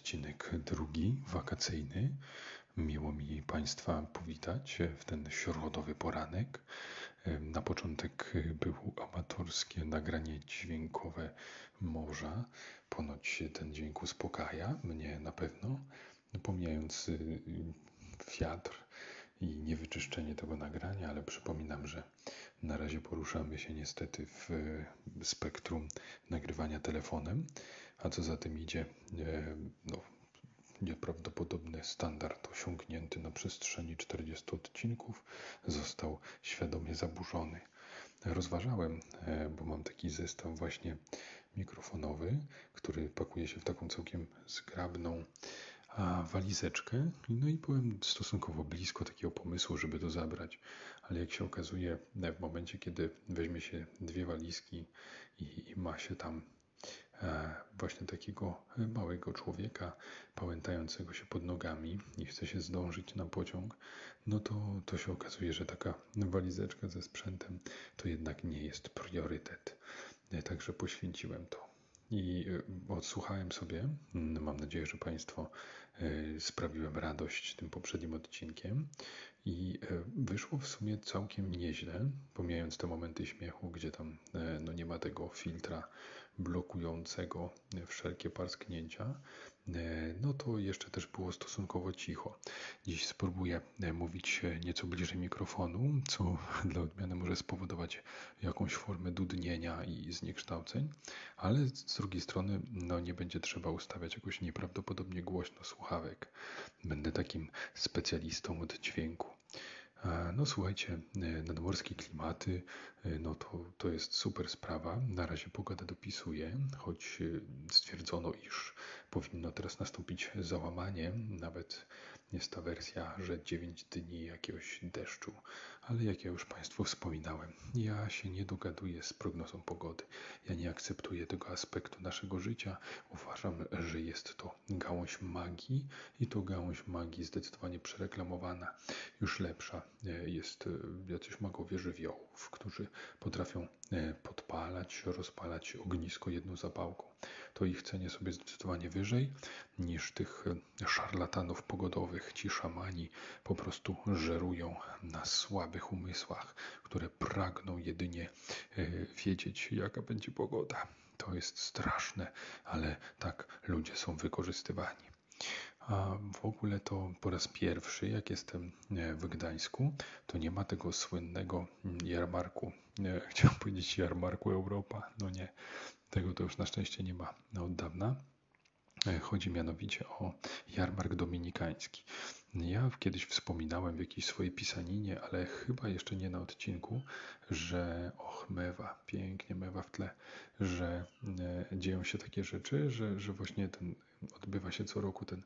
odcinek drugi, wakacyjny. Miło mi Państwa powitać w ten środowy poranek. Na początek było amatorskie nagranie dźwiękowe morza. Ponoć ten dźwięk uspokaja mnie na pewno, pomijając y, wiatr i niewyczyszczenie tego nagrania, ale przypominam, że na razie poruszamy się niestety w spektrum nagrywania telefonem, a co za tym idzie, e, no, nieprawdopodobny standard osiągnięty na przestrzeni 40 odcinków został świadomie zaburzony. Rozważałem, e, bo mam taki zestaw właśnie mikrofonowy, który pakuje się w taką całkiem zgrabną walizeczkę. No i byłem stosunkowo blisko takiego pomysłu, żeby to zabrać. Ale jak się okazuje, w momencie, kiedy weźmie się dwie walizki i, i ma się tam właśnie takiego małego człowieka pałętającego się pod nogami i chce się zdążyć na pociąg, no to, to się okazuje, że taka walizeczka ze sprzętem to jednak nie jest priorytet. E, także poświęciłem to. I e, odsłuchałem sobie. Mam nadzieję, że Państwo E, sprawiłem radość tym poprzednim odcinkiem i e, wyszło w sumie całkiem nieźle, pomijając te momenty śmiechu, gdzie tam e, no, nie ma tego filtra blokującego wszelkie parsknięcia, no to jeszcze też było stosunkowo cicho. Dziś spróbuję mówić nieco bliżej mikrofonu, co dla odmiany może spowodować jakąś formę dudnienia i zniekształceń, ale z drugiej strony no, nie będzie trzeba ustawiać jakoś nieprawdopodobnie głośno słuchawek. Będę takim specjalistą od dźwięku. No słuchajcie, e, nadmorskie klimaty, e, no to, to jest super sprawa. Na razie pogoda dopisuje, choć e, stwierdzono, iż powinno teraz nastąpić załamanie, nawet jest ta wersja, że 9 dni jakiegoś deszczu, ale jak ja już Państwu wspominałem, ja się nie dogaduję z prognozą pogody. Ja nie akceptuję tego aspektu naszego życia. Uważam, że jest to gałąź magii i to gałąź magii zdecydowanie przereklamowana. Już lepsza e, jest e, jacyś magowie żywiołów, którzy potrafią e, podpalać, rozpalać ognisko jedną zapałką to ich cenię sobie zdecydowanie wyżej niż tych szarlatanów pogodowych. Ci szamani po prostu żerują na słabych umysłach, które pragną jedynie e, wiedzieć, jaka będzie pogoda. To jest straszne, ale tak ludzie są wykorzystywani. A w ogóle to po raz pierwszy, jak jestem e, w Gdańsku, to nie ma tego słynnego jarmarku. Chciałem powiedzieć jarmarku Europa. No nie, tego to już na szczęście nie ma od dawna. E, chodzi mianowicie o jarmark dominikański. Ja kiedyś wspominałem w jakiejś swojej pisaninie, ale chyba jeszcze nie na odcinku, że och, mewa, pięknie mewa w tle, że e, dzieją się takie rzeczy, że, że właśnie ten, odbywa się co roku ten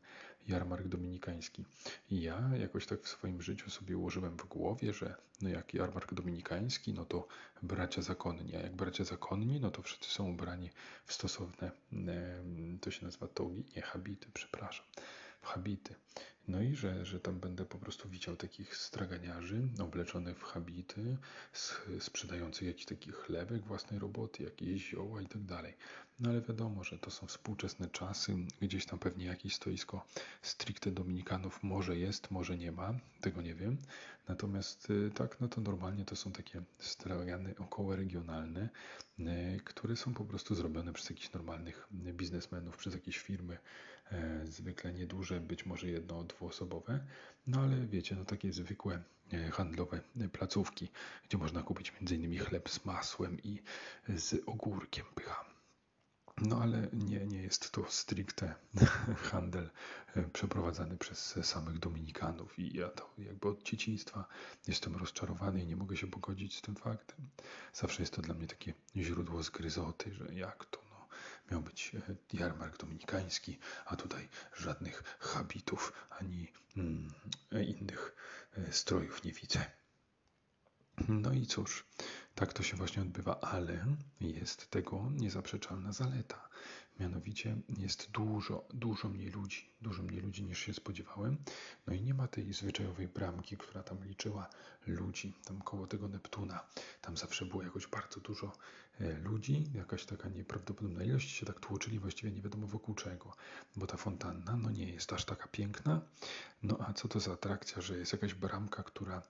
jarmark dominikański. I ja jakoś tak w swoim życiu sobie ułożyłem w głowie, że no jak jarmark dominikański, no to bracia zakonni, a jak bracia zakonni, no to wszyscy są ubrani w stosowne, to się nazywa togi, nie habity, przepraszam habity. No i że, że tam będę po prostu widział takich straganiarzy obleczonych w habity, sprzedających jakiś taki chlebek własnej roboty, jakieś zioła i tak dalej. No ale wiadomo, że to są współczesne czasy, gdzieś tam pewnie jakieś stoisko stricte dominikanów może jest, może nie ma, tego nie wiem. Natomiast y, tak, no to normalnie to są takie stragany około regionalne, y, które są po prostu zrobione przez jakichś normalnych biznesmenów, przez jakieś firmy, e, zwykle nieduże, być może jedno, dwuosobowe, no ale wiecie, no takie zwykłe e, handlowe placówki, gdzie można kupić m.in. chleb z masłem i z ogórkiem pycha. No ale nie, nie jest to stricte handel e, przeprowadzany przez samych Dominikanów i ja to jakby od dzieciństwa jestem rozczarowany i nie mogę się pogodzić z tym faktem. Zawsze jest to dla mnie takie źródło zgryzoty, że jak to miał być e, jarmark dominikański, a tutaj żadnych habitów ani mm, innych e, strojów nie widzę. No i cóż, tak to się właśnie odbywa, ale jest tego niezaprzeczalna zaleta. Mianowicie jest dużo, dużo mniej ludzi, dużo mniej ludzi niż się spodziewałem. No i nie ma tej zwyczajowej bramki, która tam liczyła ludzi, tam koło tego Neptuna. Tam zawsze było jakoś bardzo dużo e, ludzi, jakaś taka nieprawdopodobna ilość się tak tłoczyli właściwie nie wiadomo wokół czego, bo ta fontanna no nie jest aż taka piękna, no a co to za atrakcja, że jest jakaś bramka, która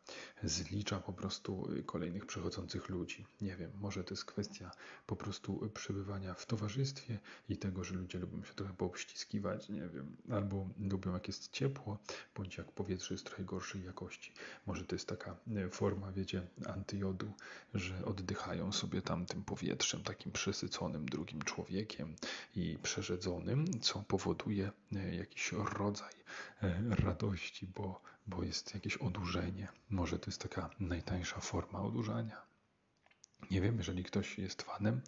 zlicza po prostu kolejnych przechodzących ludzi. Nie wiem, może to jest kwestia po prostu przebywania w towarzystwie i tego, że ludzie lubią się trochę poobściskiwać, nie wiem, albo lubią jak jest ciepło, bądź jak powietrze jest trochę gorszej jakości. Może to jest taka e, forma, wiecie, antyjodu, że oddychają sobie tam tym powietrzem takim przesyconym drugim człowiekiem i przerzedzonym, co powoduje e, jakiś rodzaj e, radości, bo, bo jest jakieś odurzenie. Może to jest taka najtańsza forma odurzania. Nie wiem, jeżeli ktoś jest fanem,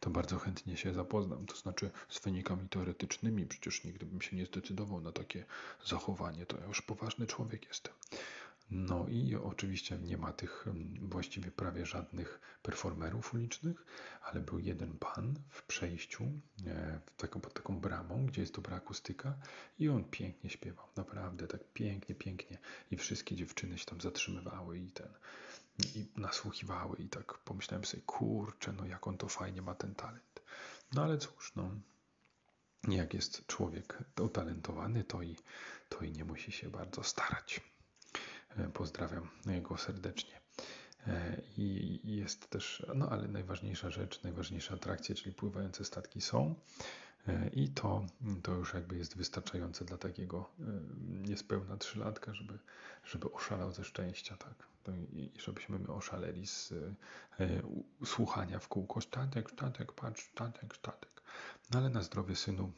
to bardzo chętnie się zapoznam, to znaczy z wynikami teoretycznymi. Przecież nigdy bym się nie zdecydował na takie zachowanie, to ja już poważny człowiek jestem. No i oczywiście nie ma tych mm, właściwie prawie żadnych performerów ulicznych, ale był jeden pan w przejściu e, taką, pod taką bramą, gdzie jest dobra akustyka i on pięknie śpiewał, naprawdę tak pięknie, pięknie i wszystkie dziewczyny się tam zatrzymywały i ten i nasłuchiwały i tak pomyślałem sobie, kurczę, no jak on to fajnie ma ten talent. No ale cóż, no jak jest człowiek utalentowany, to i, to i nie musi się bardzo starać. E, pozdrawiam go serdecznie. E, I jest też, no ale najważniejsza rzecz, najważniejsza atrakcja, czyli pływające statki są. E, I to, to już jakby jest wystarczające dla takiego niespełna trzylatka, żeby, żeby oszalał ze szczęścia, tak. I żebyśmy my oszaleli z słuchania w kółko statek, statek, patrz, statek, statek. No ale na zdrowie synu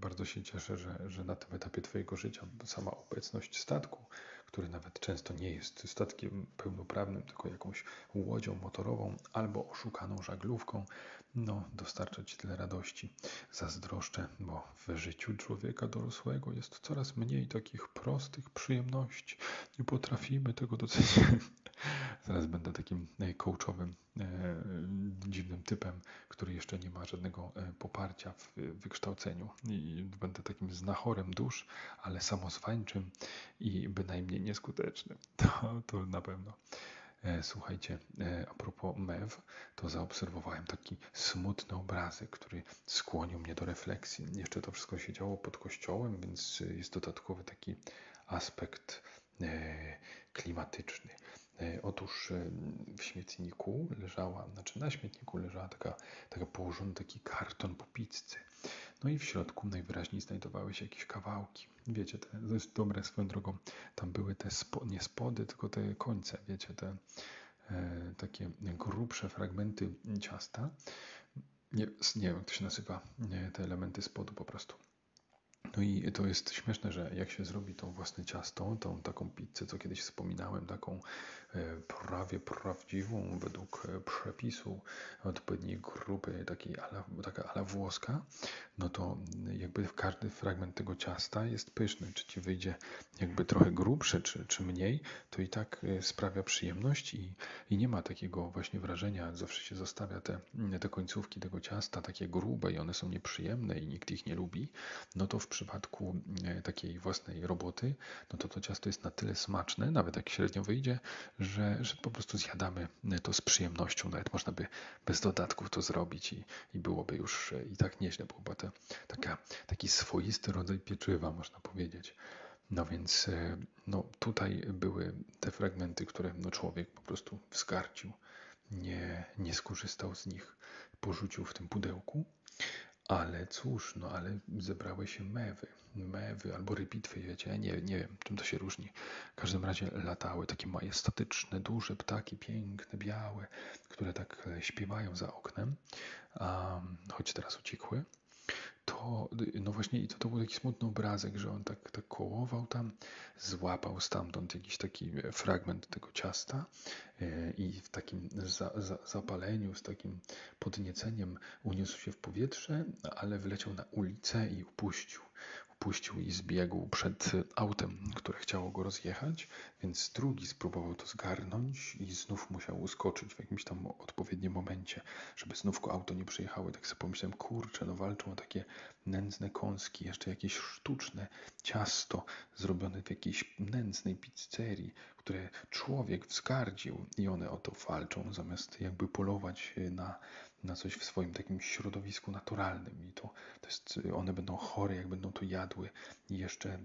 bardzo się cieszę, że, że na tym etapie Twojego życia sama obecność statku który nawet często nie jest statkiem pełnoprawnym, tylko jakąś łodzią motorową albo oszukaną żaglówką, no, dostarcza Ci tyle radości. Zazdroszczę, bo w życiu człowieka dorosłego jest coraz mniej takich prostych przyjemności. Nie potrafimy tego docenić. Zaraz będę takim e, coachowym, e, dziwnym typem, który jeszcze nie ma żadnego e, poparcia w wykształceniu. I będę takim znachorem dusz, ale samozwańczym i bynajmniej nieskutecznym. To, to na pewno. Słuchajcie, a propos mew, to zaobserwowałem taki smutny obrazek, który skłonił mnie do refleksji. Jeszcze to wszystko się działo pod kościołem, więc jest dodatkowy taki aspekt klimatyczny. E, otóż e, w śmietniku leżała, znaczy na śmietniku leżała taka, taka położony taki karton po pizzy. No i w środku najwyraźniej znajdowały się jakieś kawałki. Wiecie, te, to jest dobre swoją drogą. Tam były te spo, nie spody, tylko te końce, wiecie, te e, takie grubsze fragmenty ciasta. Nie, nie wiem, jak to się nazywa, nie, te elementy spodu po prostu. No i to jest śmieszne, że jak się zrobi tą własne ciasto, tą taką pizzę, co kiedyś wspominałem, taką e, prawie prawdziwą według e, przepisu odpowiedniej grupy, takiej ala, taka ala włoska, no to jakby każdy fragment tego ciasta jest pyszny. Czy ci wyjdzie jakby trochę grubszy, czy, czy mniej, to i tak e, sprawia przyjemność i, i nie ma takiego właśnie wrażenia, zawsze się zostawia te, te końcówki tego ciasta takie grube i one są nieprzyjemne i nikt ich nie lubi, no to w przypadku e, takiej własnej roboty, no to to ciasto jest na tyle smaczne, nawet jak średnio wyjdzie, że, że po prostu zjadamy to z przyjemnością. Nawet można by bez dodatków to zrobić i, i byłoby już e, i tak nieźle. Byłoby to taka, taki swoisty rodzaj pieczywa, można powiedzieć. No więc e, no, tutaj były te fragmenty, które no, człowiek po prostu wskarcił, nie, nie skorzystał z nich, porzucił w tym pudełku. Ale cóż, no ale zebrały się mewy, mewy albo rybitwy, wiecie, nie, nie wiem czym to się różni. W każdym razie latały takie majestatyczne, duże ptaki, piękne, białe, które tak e, śpiewają za oknem, a, choć teraz uciekły to, no właśnie, i to, to był taki smutny obrazek, że on tak, tak kołował tam, złapał stamtąd jakiś taki fragment tego ciasta e, i w takim za, za, zapaleniu, z takim podnieceniem uniósł się w powietrze, ale wleciał na ulicę i upuścił puścił i zbiegł przed autem, które chciało go rozjechać, więc drugi spróbował to zgarnąć i znów musiał uskoczyć w jakimś tam odpowiednim momencie, żeby znów auto nie przyjechało. Tak sobie pomyślałem, kurczę, no walczą o takie nędzne kąski, jeszcze jakieś sztuczne ciasto zrobione w jakiejś nędznej pizzerii, które człowiek wzgardził i one o to walczą, zamiast jakby polować na, na coś w swoim takim środowisku naturalnym i to, to jest, one będą chore, jak będą to jadły i jeszcze e,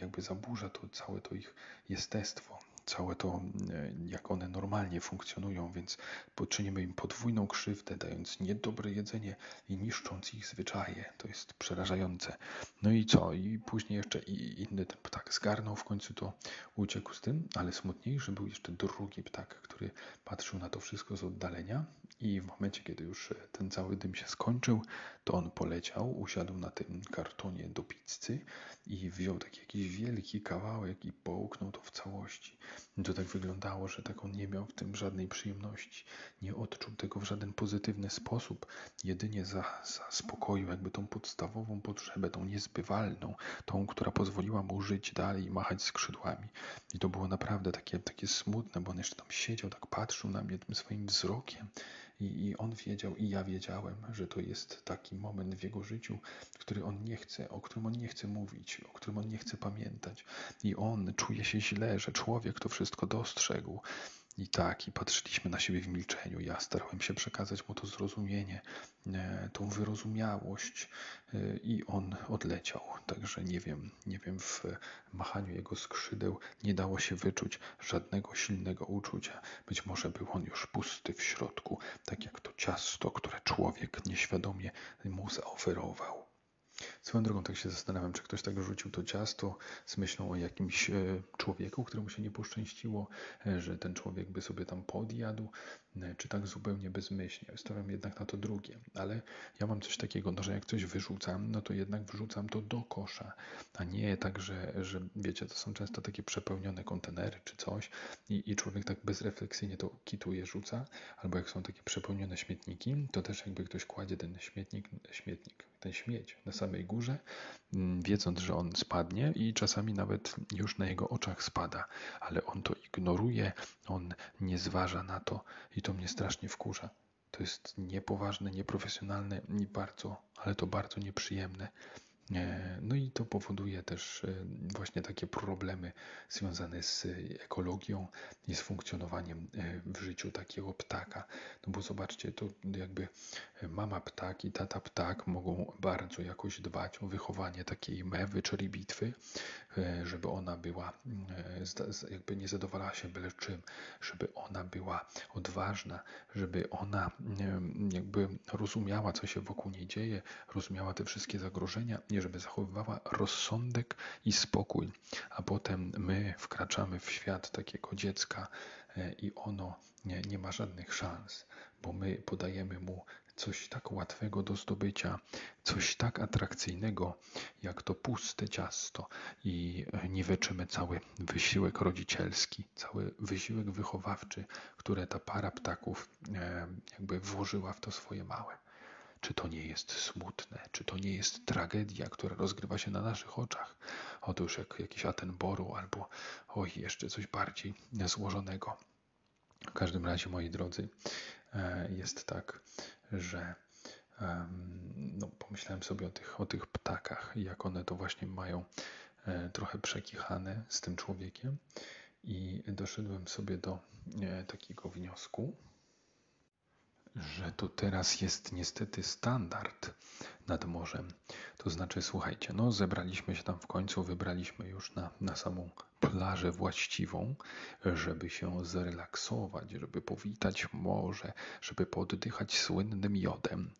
jakby zaburza to całe to ich jestestwo całe to, e, jak one normalnie funkcjonują, więc poczynimy im podwójną krzywdę, dając niedobre jedzenie i niszcząc ich zwyczaje. To jest przerażające. No i co? I później jeszcze i inny ten ptak zgarnął, w końcu to uciekł z tym, ale smutniejszy był jeszcze drugi ptak, który patrzył na to wszystko z oddalenia i w momencie, kiedy już ten cały dym się skończył, to on poleciał, usiadł na tym kartonie do pizzy i wziął taki jakiś wielki kawałek i połknął to w całości. To tak wyglądało, że tak on nie miał w tym żadnej przyjemności, nie odczuł tego w żaden pozytywny sposób, jedynie za, zaspokoił jakby tą podstawową potrzebę, tą niezbywalną, tą, która pozwoliła mu żyć dalej i machać skrzydłami. I to było naprawdę takie, takie smutne, bo on jeszcze tam siedział, tak patrzył na mnie tym swoim wzrokiem i, I on wiedział, i ja wiedziałem, że to jest taki moment w jego życiu, który on nie chce, o którym on nie chce mówić, o którym on nie chce pamiętać. I on czuje się źle, że człowiek to wszystko dostrzegł. I tak, i patrzyliśmy na siebie w milczeniu. Ja starałem się przekazać mu to zrozumienie, e, tą wyrozumiałość, e, i on odleciał. Także nie wiem, nie wiem, w machaniu jego skrzydeł nie dało się wyczuć żadnego silnego uczucia. Być może był on już pusty w środku, tak jak to ciasto, które człowiek nieświadomie mu zaoferował. Swoją drogą tak się zastanawiam, czy ktoś tak rzucił to ciasto z myślą o jakimś e, człowieku, któremu się nie poszczęściło, e, że ten człowiek by sobie tam podjadł, e, czy tak zupełnie bezmyślnie. Stawiam jednak na to drugie, ale ja mam coś takiego, no, że jak coś wyrzucam, no to jednak wrzucam to do kosza, a nie tak, że, że wiecie, to są często takie przepełnione kontenery czy coś i, i człowiek tak bezrefleksyjnie to kituje, rzuca, albo jak są takie przepełnione śmietniki, to też jakby ktoś kładzie ten śmietnik, śmietnik, ten śmieć na samej górze, mm, wiedząc, że on spadnie i czasami nawet już na jego oczach spada, ale on to ignoruje, on nie zważa na to i to mnie strasznie wkurza. To jest niepoważne, nieprofesjonalne i bardzo, ale to bardzo nieprzyjemne. E, no i to powoduje też e, właśnie takie problemy związane z ekologią i z funkcjonowaniem e, w życiu takiego ptaka. No bo zobaczcie, to jakby mama ptak i tata ptak mogą bardzo jakoś dbać o wychowanie takiej mewy, czyli bitwy, żeby ona była, jakby nie zadowalała się byle czym, żeby ona była odważna, żeby ona jakby rozumiała, co się wokół niej dzieje, rozumiała te wszystkie zagrożenia żeby zachowywała rozsądek i spokój, a potem my wkraczamy w świat takiego dziecka e, i ono nie, nie ma żadnych szans, bo my podajemy mu coś tak łatwego do zdobycia, coś tak atrakcyjnego, jak to puste ciasto i e, niweczymy cały wysiłek rodzicielski, cały wysiłek wychowawczy, które ta para ptaków e, jakby włożyła w to swoje małe. Czy to nie jest smutne? Czy to nie jest tragedia, która rozgrywa się na naszych oczach? Otóż jak jakiś Atenboru albo oj, jeszcze coś bardziej złożonego. W każdym razie, moi drodzy, e, jest tak, że no, pomyślałem sobie o tych, o tych ptakach, jak one to właśnie mają e, trochę przekichane z tym człowiekiem i doszedłem sobie do e, takiego wniosku, że to teraz jest niestety standard nad morzem. To znaczy, słuchajcie, no zebraliśmy się tam w końcu, wybraliśmy już na, na samą plażę właściwą, żeby się zrelaksować, żeby powitać morze, żeby poddychać słynnym jodem.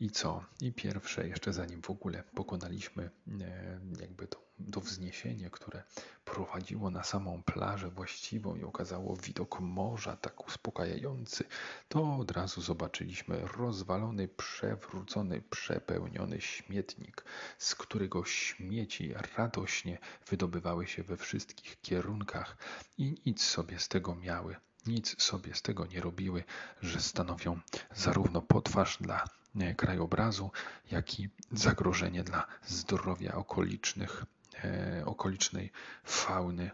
I co? I pierwsze, jeszcze zanim w ogóle pokonaliśmy e, jakby to, to wzniesienie, które prowadziło na samą plażę właściwą i okazało widok morza tak uspokajający, to od razu zobaczyliśmy rozwalony, przewrócony, przepełniony śmietnik, z którego śmieci radośnie wydobywały się we wszystkich kierunkach i nic sobie z tego miały nic sobie z tego nie robiły, że stanowią zarówno potwarz dla krajobrazu, jak i zagrożenie dla zdrowia okolicznych, e, okolicznej fauny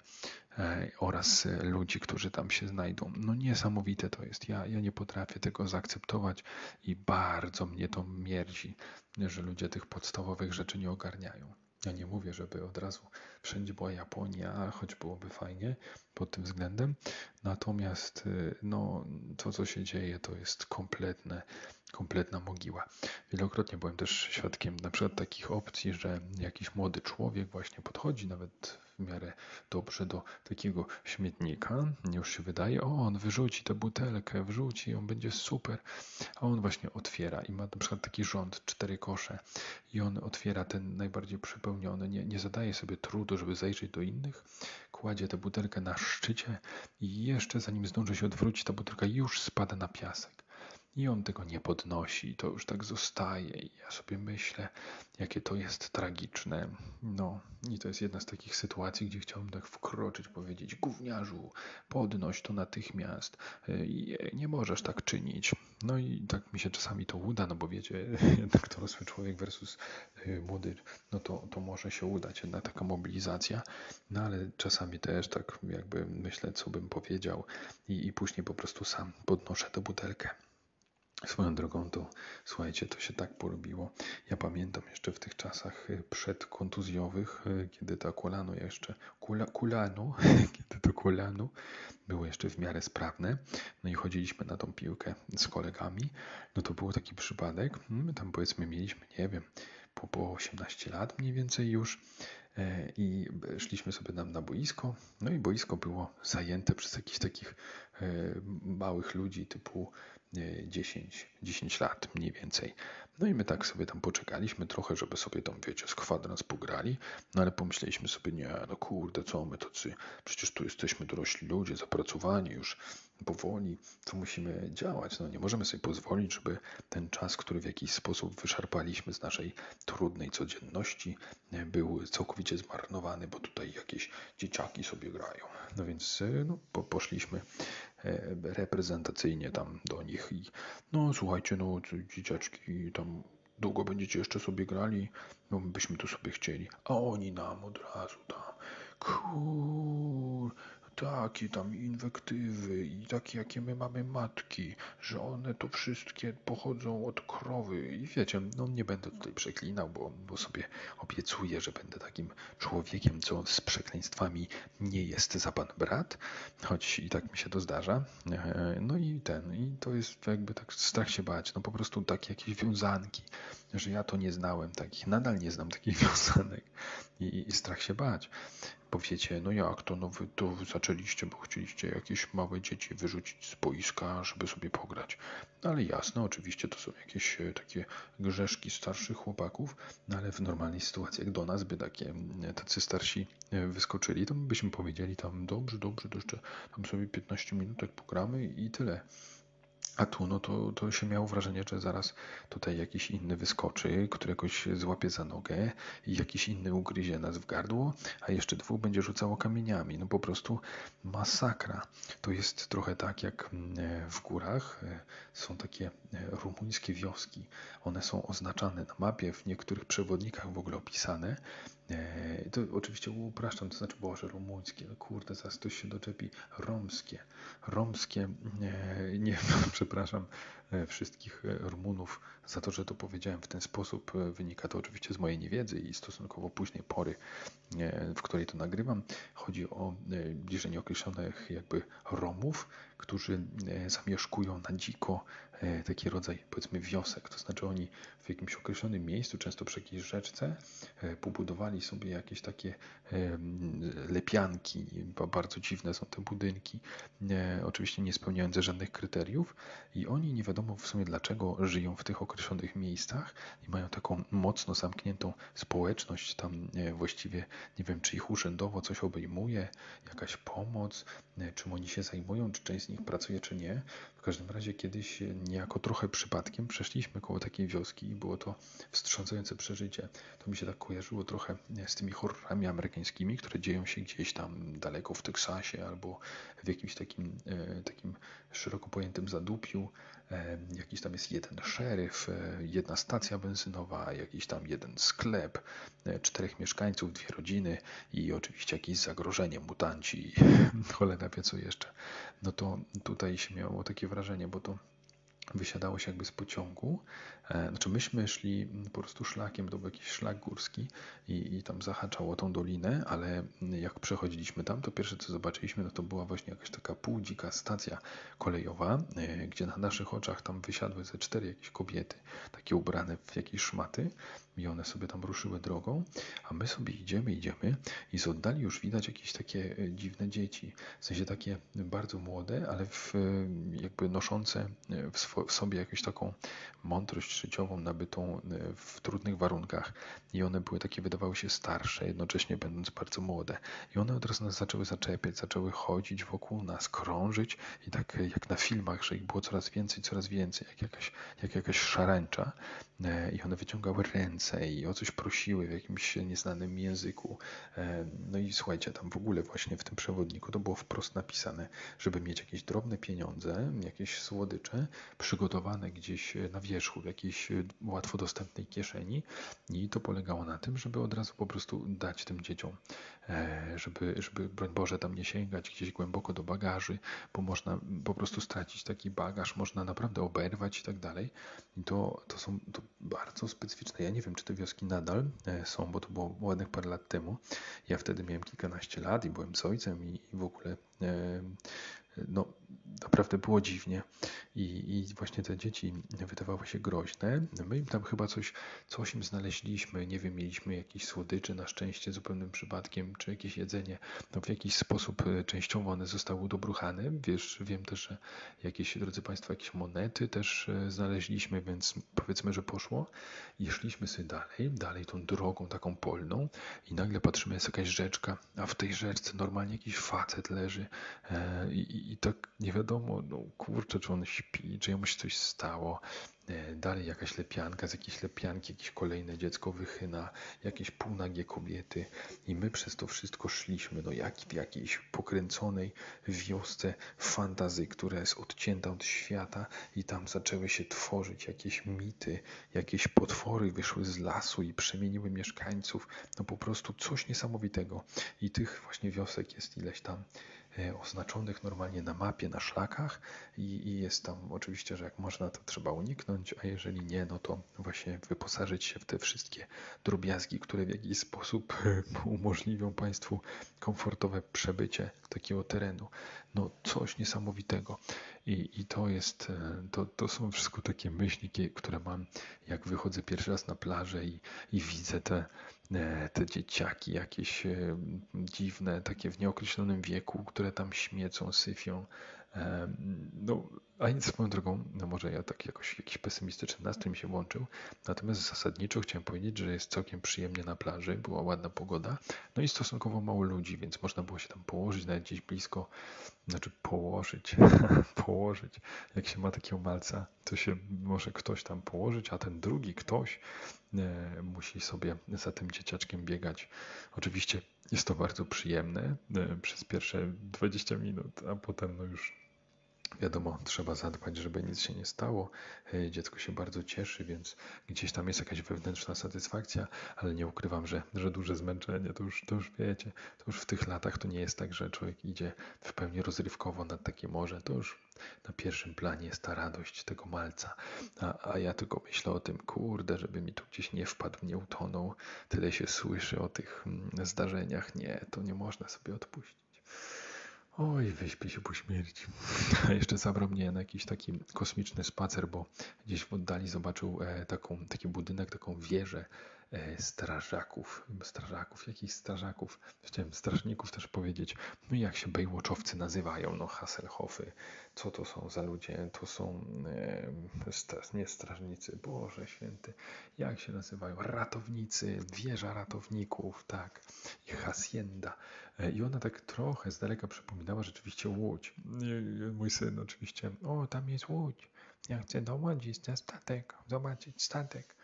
e, oraz ludzi, którzy tam się znajdą. No niesamowite to jest. Ja, ja nie potrafię tego zaakceptować i bardzo mnie to mierdzi, że ludzie tych podstawowych rzeczy nie ogarniają. Ja nie mówię, żeby od razu wszędzie była Japonia, choć byłoby fajnie pod tym względem. Natomiast y, no, to, co się dzieje, to jest kompletne, kompletna mogiła. Wielokrotnie byłem też świadkiem na przykład takich opcji, że jakiś młody człowiek właśnie podchodzi nawet w miarę dobrze do takiego śmietnika. Już się wydaje, o, on wyrzuci tę butelkę, wrzuci, on będzie super. A on właśnie otwiera i ma na przykład taki rząd, cztery kosze i on otwiera ten najbardziej przepełniony, nie, nie zadaje sobie trudu, żeby zajrzeć do innych, kładzie tę butelkę na szczycie i jeszcze zanim zdąży się odwrócić, ta butelka już spada na piasek. I on tego nie podnosi, to już tak zostaje. I ja sobie myślę, jakie to jest tragiczne. No, i to jest jedna z takich sytuacji, gdzie chciałbym tak wkroczyć, powiedzieć: Gówniarzu, podnoś to natychmiast. Y, nie możesz tak czynić. No i tak mi się czasami to uda, no bo wiecie, jednak dorosły człowiek versus y, młody, no to, to może się udać, jedna taka mobilizacja. No ale czasami też tak jakby myślę, co bym powiedział, i, i później po prostu sam podnoszę tę butelkę. Swoją drogą to, słuchajcie, to się tak porobiło. Ja pamiętam jeszcze w tych czasach y, przedkontuzjowych, y, kiedy to kolano jeszcze, kula, kulano, kiedy to kolano było jeszcze w miarę sprawne, no i chodziliśmy na tą piłkę z kolegami, no to był taki przypadek, my tam powiedzmy mieliśmy, nie wiem, po, po 18 lat mniej więcej już i szliśmy sobie tam na boisko, no i boisko było zajęte przez jakichś takich e, małych ludzi typu 10, 10 lat mniej więcej. No i my tak sobie tam poczekaliśmy trochę, żeby sobie tam, wiecie, z kwadrans pograli, no ale pomyśleliśmy sobie, nie, no kurde, co my tacy, przecież tu jesteśmy dorośli ludzie, zapracowani już powoli, to musimy działać, no nie możemy sobie pozwolić, żeby ten czas, który w jakiś sposób wyszarpaliśmy z naszej trudnej codzienności, był całkowicie zmarnowany, bo tutaj jakieś dzieciaki sobie grają. No więc no, po, poszliśmy E, reprezentacyjnie tam do nich i no słuchajcie, no dzieciaczki tam długo będziecie jeszcze sobie grali, no byśmy tu sobie chcieli, a oni nam od razu tam, kur, takie tam inwektywy i takie, jakie my mamy matki, że one to wszystkie pochodzą od krowy. I wiecie, no nie będę tutaj przeklinał, bo, bo sobie obiecuję, że będę takim człowiekiem, co z przekleństwami nie jest za pan brat, choć i tak mi się to zdarza. E, no i ten, i to jest jakby tak strach się bać, no po prostu takie jakieś wiązanki, że ja to nie znałem takich, nadal nie znam takich wiązanek i, i strach się bać. Powiecie, no jak to, no wy to zaczęliście, bo chcieliście jakieś małe dzieci wyrzucić z boiska, żeby sobie pograć. No ale jasne, oczywiście to są jakieś e, takie grzeszki starszych chłopaków, no ale w normalnej sytuacji, jak do nas by takie tacy starsi e, wyskoczyli, to byśmy powiedzieli tam, dobrze, dobrze, to jeszcze tam sobie 15 minutek pogramy i tyle. A tu no to, to się miało wrażenie, że zaraz tutaj jakiś inny wyskoczy, któregoś złapie za nogę i jakiś inny ugryzie nas w gardło, a jeszcze dwóch będzie rzucało kamieniami. No po prostu masakra. To jest trochę tak jak mm, w górach e, są takie e, rumuńskie wioski. One są oznaczane na mapie, w niektórych przewodnikach w ogóle opisane. E, to oczywiście upraszczam, to znaczy Boże, rumuńskie, no kurde, zaraz ktoś się doczepi, romskie, romskie, nie, nie przepraszam e, wszystkich e, Rumunów za to, że to powiedziałem w ten sposób. Wynika to oczywiście z mojej niewiedzy i stosunkowo późnej pory, w której to nagrywam. Chodzi o bliżej nieokreślonych jakby Romów, którzy zamieszkują na dziko taki rodzaj powiedzmy wiosek, to znaczy oni w jakimś określonym miejscu, często przy jakiejś rzeczce, pobudowali sobie jakieś takie lepianki, bardzo dziwne są te budynki, oczywiście nie spełniające żadnych kryteriów i oni nie wiadomo w sumie dlaczego żyją w tych określonych miejscach i mają taką mocno zamkniętą społeczność, tam właściwie nie wiem czy ich urzędowo coś obejmuje, jakaś pomoc, czym oni się zajmują, czy część z nich pracuje czy nie. W każdym razie kiedyś niejako trochę przypadkiem przeszliśmy koło takiej wioski i było to wstrząsające przeżycie. To mi się tak kojarzyło trochę z tymi horrorami amerykańskimi, które dzieją się gdzieś tam daleko w Teksasie albo w jakimś takim, e, takim szeroko pojętym zadupiu. E, jakiś tam jest jeden szeryf, e, jedna stacja benzynowa, jakiś tam jeden sklep, czterech mieszkańców, dwie rodziny i oczywiście jakieś zagrożenie, mutanci, cholera wie co jeszcze. No to tutaj się miało takie wrażenie, bo to wysiadało się jakby z pociągu. E, znaczy myśmy szli po prostu szlakiem, to był jakiś szlak górski i, i tam zahaczało tą dolinę, ale jak przechodziliśmy tam, to pierwsze co zobaczyliśmy, no to była właśnie jakaś taka półdzika stacja kolejowa, e, gdzie na naszych oczach tam wysiadły ze cztery jakieś kobiety, takie ubrane w jakieś szmaty i one sobie tam ruszyły drogą, a my sobie idziemy, idziemy i z oddali już widać jakieś takie e, dziwne dzieci, w sensie takie bardzo młode, ale w, jakby noszące w, w sobie jakąś taką mądrość życiową nabytą e, w trudnych warunkach i one były takie, wydawały się starsze, jednocześnie będąc bardzo młode. I one od razu nas zaczęły zaczepiać, zaczęły chodzić wokół nas, krążyć i tak jak na filmach, że ich było coraz więcej, coraz więcej, jak jakaś, jak jakaś szarańcza e, i one wyciągały ręce i o coś prosiły w jakimś nieznanym języku. E, no i słuchajcie, tam w ogóle właśnie w tym przewodniku to było wprost napisane, żeby mieć jakieś drobne pieniądze, jakieś słodycze przygotowane gdzieś na wierzchu, w jakiejś łatwo dostępnej kieszeni i to polegało na tym, żeby od razu po prostu dać tym dzieciom, e, żeby, żeby broń Boże tam nie sięgać gdzieś głęboko do bagaży, bo można po prostu stracić taki bagaż, można naprawdę oberwać i tak dalej. I to, to są to bardzo specyficzne. Ja nie wiem, czy te wioski nadal e, są, bo to było ładnych parę lat temu. Ja wtedy miałem kilkanaście lat i byłem z ojcem i, w ogóle e, no, naprawdę było dziwnie I, i właśnie te dzieci wydawały się groźne. My im tam chyba coś, coś im znaleźliśmy, nie wiem, mieliśmy jakieś słodycze na szczęście zupełnym przypadkiem, czy jakieś jedzenie. No, w jakiś sposób e, częściowo one zostały udobruchane. Wiesz, wiem też, że jakieś, drodzy Państwo, jakieś monety też e, znaleźliśmy, więc powiedzmy, że poszło. I szliśmy sobie dalej, dalej tą drogą taką polną i nagle patrzymy, jest jakaś rzeczka, a w tej rzeczce normalnie jakiś facet leży e, i, i tak nie wiadomo, no kurczę, czy on śpi, czy jemu się coś stało. E, dalej jakaś lepianka, z jakiejś lepianki jakieś kolejne dziecko wychyna, jakieś półnagie kobiety. I my przez to wszystko szliśmy, no jak jakiejś pokręconej wiosce fantazy, która jest odcięta od świata. I tam zaczęły się tworzyć jakieś mity, jakieś potwory wyszły z lasu i przemieniły mieszkańców, no po prostu coś niesamowitego. I tych właśnie wiosek jest ileś tam oznaczonych normalnie na mapie, na szlakach i, i, jest tam oczywiście, że jak można, to trzeba uniknąć, a jeżeli nie, no to właśnie wyposażyć się w te wszystkie drobiazgi, które w jakiś sposób umożliwią Państwu komfortowe przebycie takiego terenu. No coś niesamowitego. I, i to jest, e, to, to są wszystko takie myśli, które mam, jak wychodzę pierwszy raz na plażę i, i widzę te E, te dzieciaki jakieś e, dziwne, takie w nieokreślonym wieku, które tam śmiecą, syfią. E, no, a nic swoją drogą, no może ja tak jakoś jakiś pesymistyczny nastrój mi się włączył, natomiast zasadniczo chciałem powiedzieć, że jest całkiem przyjemnie na plaży, była ładna pogoda, no i stosunkowo mało ludzi, więc można było się tam położyć nawet gdzieś blisko, znaczy położyć, położyć, jak się ma takiego malca, to się może ktoś tam położyć, a ten drugi ktoś e, musi sobie za tym dzieciaczkiem biegać. Oczywiście jest to bardzo przyjemne e, przez pierwsze 20 minut, a potem no już Wiadomo, trzeba zadbać, żeby nic się nie stało. Dziecko się bardzo cieszy, więc gdzieś tam jest jakaś wewnętrzna satysfakcja, ale nie ukrywam, że, że duże zmęczenie, to już, to już wiecie, to już w tych latach to nie jest tak, że człowiek idzie w pełni rozrywkowo nad takie morze. To już na pierwszym planie jest ta radość tego malca. A, a ja tylko myślę o tym, kurde, żeby mi tu gdzieś nie wpadł, nie utonął. Tyle się słyszy o tych mm, zdarzeniach. Nie, to nie można sobie odpuścić. Oj, wyśpię się po śmierci. A jeszcze zabrał mnie na jakiś taki kosmiczny spacer, bo gdzieś w oddali zobaczył e, taką, taki budynek, taką wieżę strażaków, strażaków, jakichś strażaków, chciałem strażników też powiedzieć, no jak się bejłoczowcy nazywają, no Hasselhoffy, co to są za ludzie, to są e, nie strażnicy, Boże Święty, jak się nazywają, ratownicy, wieża ratowników, tak, i hacienda, E, I ona tak trochę z daleka przypominała rzeczywiście łódź. Mój syn oczywiście, o tam jest łódź, ja chcę dołączyć na statek, zobaczyć statek.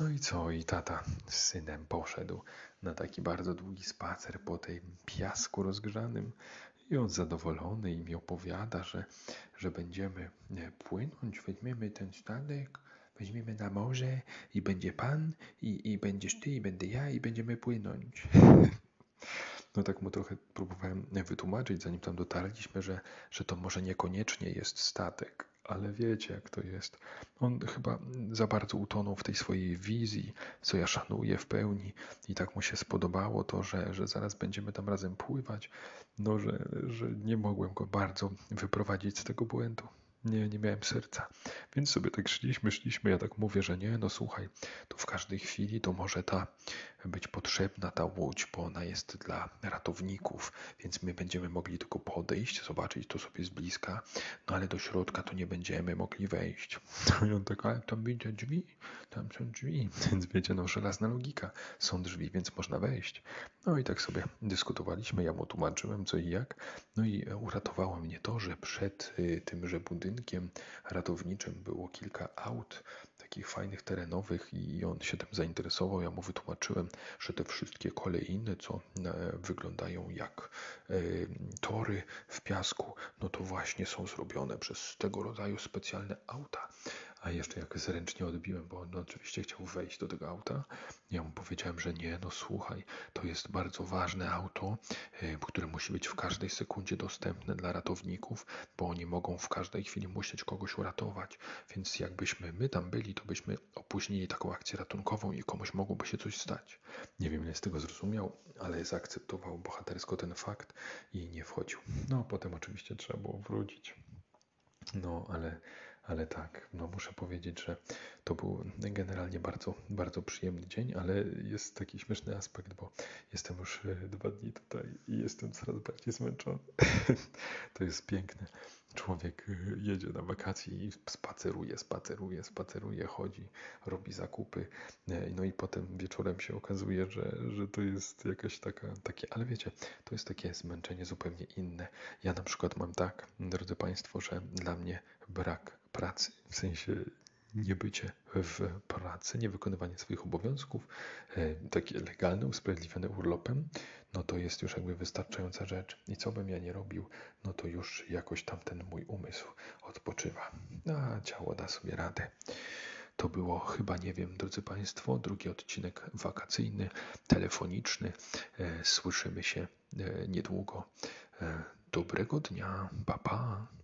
No i co? I tata z synem poszedł na taki bardzo długi spacer po tej piasku rozgrzanym. I on zadowolony i mi opowiada, że, że będziemy płynąć, weźmiemy ten statek, weźmiemy na morze i będzie pan, i, i będziesz ty, i będę ja, i będziemy płynąć. No tak mu trochę próbowałem wytłumaczyć, zanim tam dotarliśmy, że, że to może niekoniecznie jest statek, ale wiecie jak to jest. On chyba za bardzo utonął w tej swojej wizji, co ja szanuję w pełni i tak mu się spodobało to, że, że zaraz będziemy tam razem pływać, no że, że nie mogłem go bardzo wyprowadzić z tego błędu. Nie, nie miałem serca. Więc sobie tak szliśmy, szliśmy. Ja tak mówię, że nie, no słuchaj, to w każdej chwili to może ta być potrzebna ta łódź, bo ona jest dla ratowników, więc my będziemy mogli tylko podejść, zobaczyć to sobie z bliska, no ale do środka to nie będziemy mogli wejść. I on tak, ale tam będzie drzwi, tam są drzwi, więc wiecie, no żelazna logika, są drzwi, więc można wejść. No i tak sobie dyskutowaliśmy, ja mu tłumaczyłem co i jak, no i uratowało mnie to, że przed y, tymże budynkiem ratowniczym było kilka aut, takich fajnych terenowych i on się tym zainteresował. Ja mu wytłumaczyłem, że te wszystkie kolejne, co e, wyglądają jak e, tory w piasku, no to właśnie są zrobione przez tego rodzaju specjalne auta. A jeszcze jak zręcznie odbiłem, bo on oczywiście chciał wejść do tego auta, ja mu powiedziałem, że nie, no słuchaj, to jest bardzo ważne auto, e, które musi być w każdej sekundzie dostępne dla ratowników, bo oni mogą w każdej chwili musieć kogoś uratować. Więc jakbyśmy my tam byli, to byśmy opóźnili taką akcję ratunkową i komuś mogłoby się coś stać. Nie wiem, ile z tego zrozumiał, ale zaakceptował bohatersko ten fakt i nie wchodził. No, potem oczywiście trzeba było wrócić. No, ale ale tak, no muszę powiedzieć, że to był generalnie bardzo, bardzo przyjemny dzień, ale jest taki śmieszny aspekt, bo jestem już e, dwa dni tutaj i jestem coraz bardziej zmęczony. to jest piękne. Człowiek e, jedzie na wakacje i spaceruje, spaceruje, spaceruje, chodzi, robi zakupy, e, no i potem wieczorem się okazuje, że, że to jest jakaś taka, takie, ale wiecie, to jest takie zmęczenie zupełnie inne. Ja na przykład mam tak, drodzy Państwo, że dla mnie brak pracy, w sensie niebycie w pracy, niewykonywanie swoich obowiązków, e, takie legalne, usprawiedliwione urlopem, no to jest już jakby wystarczająca rzecz. I co bym ja nie robił, no to już jakoś tam ten mój umysł odpoczywa. A ciało da sobie radę. To było chyba, nie wiem, drodzy Państwo, drugi odcinek wakacyjny, telefoniczny. E, słyszymy się e, niedługo. Dobrego dnia, papa. Pa.